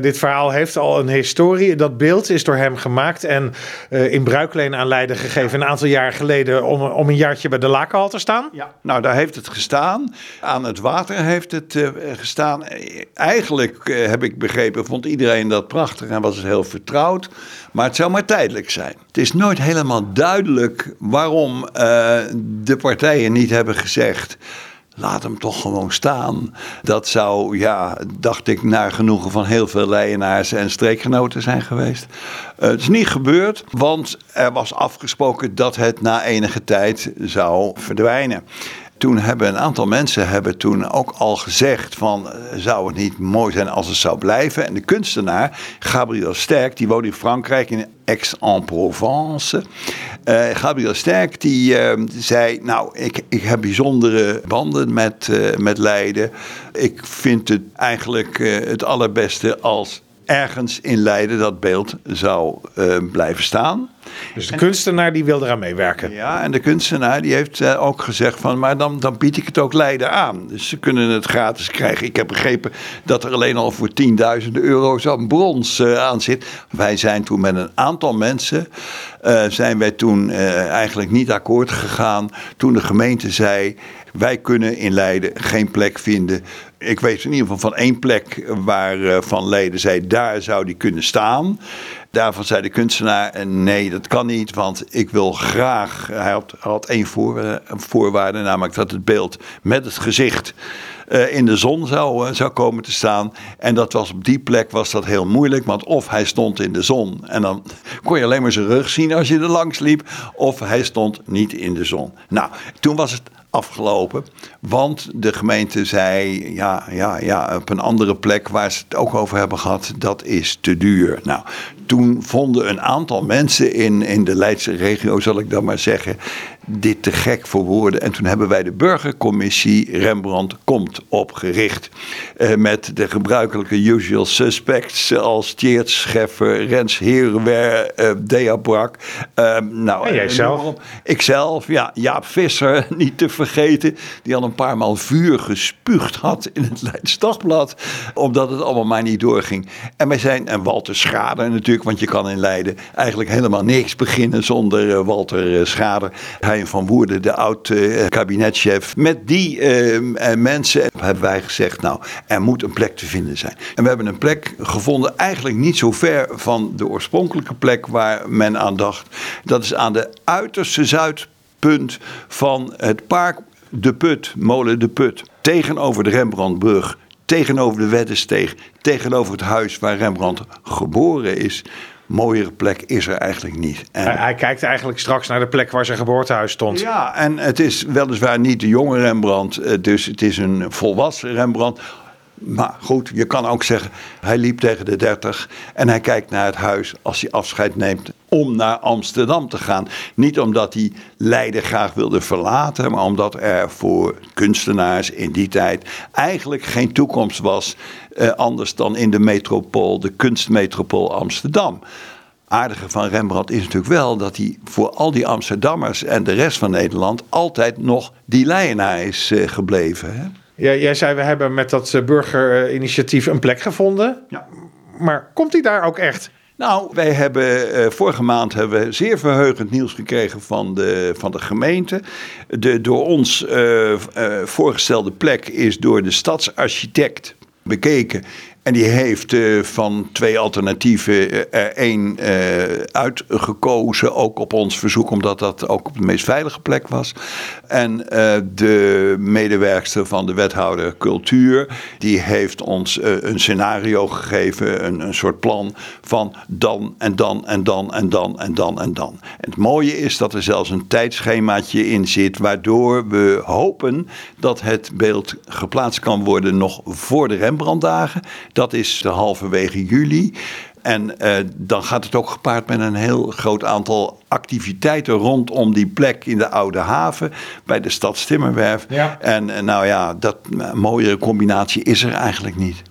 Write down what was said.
Dit verhaal heeft al een historie. Dat beeld is door hem gemaakt en uh, in bruikleen aan gegeven een aantal jaar geleden om, om een jaartje bij de Lakenhal te staan. Ja, nou daar heeft het gestaan. Aan het water heeft het uh, gestaan. Eigenlijk uh, heb ik begrepen, vond iedereen dat prachtig en was het heel vertrouwd. Maar het zou maar tijdelijk zijn. Het is nooit helemaal duidelijk waarom de partijen niet hebben gezegd laat hem toch gewoon staan. Dat zou, ja, dacht ik, naar genoegen van heel veel leienaars en streekgenoten zijn geweest. Uh, het is niet gebeurd, want er was afgesproken dat het na enige tijd zou verdwijnen toen hebben een aantal mensen hebben toen ook al gezegd van eh, zou het niet mooi zijn als het zou blijven. En de kunstenaar Gabriel Sterk, die woont in Frankrijk in Aix-en-Provence. Uh, Gabriel Sterk die uh, zei, nou ik, ik heb bijzondere banden met, met Leiden. Ik vind het eigenlijk het allerbeste als ergens in Leiden dat beeld zou blijven staan. Dus de kunstenaar die wil eraan meewerken. Ja, en de kunstenaar die heeft uh, ook gezegd van, maar dan, dan bied ik het ook Leiden aan. Dus ze kunnen het gratis krijgen. Ik heb begrepen dat er alleen al voor 10.000 euro zo'n brons uh, aan zit. Wij zijn toen met een aantal mensen, uh, zijn wij toen eigenlijk niet akkoord gegaan. Toen de gemeente zei, wij kunnen in Leiden geen plek vinden. Ik weet in ieder geval van één plek waar Van Leiden zei, daar zou die kunnen staan. Daarvan zei de kunstenaar: nee, dat kan niet, want ik wil graag. Hij had, had één voor, voorwaarde, namelijk dat het beeld met het gezicht. Uh, in de zon zou, uh, zou komen te staan. En dat was op die plek was dat heel moeilijk. Want of hij stond in de zon en dan kon je alleen maar zijn rug zien als je er langs liep. Of hij stond niet in de zon. Nou, toen was het afgelopen. Want de gemeente zei, ja, ja, ja, op een andere plek waar ze het ook over hebben gehad, dat is te duur. Nou, toen vonden een aantal mensen in, in de Leidse regio, zal ik dan maar zeggen, dit te gek voor woorden. En toen hebben wij de burgercommissie Rembrandt Komt opgericht. Eh, met de gebruikelijke usual suspects als Tjeerd Scheffer, Rens Herenwer, uh, Dea Brak. Uh, nou, en jijzelf? Ikzelf, ja. Jaap Visser, niet te vergeten. Die al een paar maal vuur gespuugd had in het Leids Dagblad. Omdat het allemaal maar niet doorging. En wij zijn, en Walter Schader natuurlijk, want je kan in Leiden eigenlijk helemaal niks beginnen zonder Walter Schader. Hij van Woerden, de oud-kabinetchef. Met die uh, mensen hebben wij gezegd, nou, er moet een plek te vinden zijn. En we hebben een plek gevonden, eigenlijk niet zo ver van de oorspronkelijke plek waar men aan dacht. Dat is aan de uiterste zuidpunt van het park De Put, molen De Put. Tegenover de Rembrandtbrug, tegenover de Weddesteeg, tegenover het huis waar Rembrandt geboren is mooiere plek is er eigenlijk niet. En hij, hij, kijkt eigenlijk straks naar de plek waar zijn geboortehuis stond. Ja, en het is weliswaar niet de jonge Rembrandt, eh, dus het is een volwassen Rembrandt. Maar goed, je kan ook zeggen, hij liep tegen de 30 en hij kijkt naar het huis als hij afscheid neemt om naar Amsterdam te gaan. Niet omdat hij Leiden graag wilde verlaten, maar omdat er voor kunstenaars in die tijd eigenlijk geen toekomst was eh, anders dan in de metropool, de kunstmetropool Amsterdam aardige van Rembrandt is natuurlijk wel dat hij voor al die Amsterdammers en de rest van Nederland altijd nog die leienaar is eh, gebleven. Hè? Ja, jij zei we hebben met dat eh, burgerinitiatief een plek gevonden. Ja. Maar komt hij daar ook echt? Nou, wij hebben uh, vorige maand hebben we zeer verheugend nieuws gekregen van de, van de gemeente. De door ons uh, uh, voorgestelde plek is door de stadsarchitect bekeken. En die heeft uh, van twee alternatieven uh, er één uh, uitgekozen, ook op ons verzoek, omdat dat ook op de meest veilige plek was. En de medewerkster van de wethouder cultuur, die heeft ons een scenario gegeven, een, een soort plan van dan en dan en dan en dan en dan en dan. En het mooie is dat er zelfs een tijdschemaatje in zit, waardoor we hopen dat het beeld geplaatst kan worden nog voor de Rembrandtdagen. Dat is de halverwege juli. En uh, dan gaat het ook gepaard met een heel groot aantal activiteiten rondom die plek in de Oude Haven bij de stad Stimmerwerf. Ja. En uh, nou ja, dat uh, mooiere combinatie is er eigenlijk niet.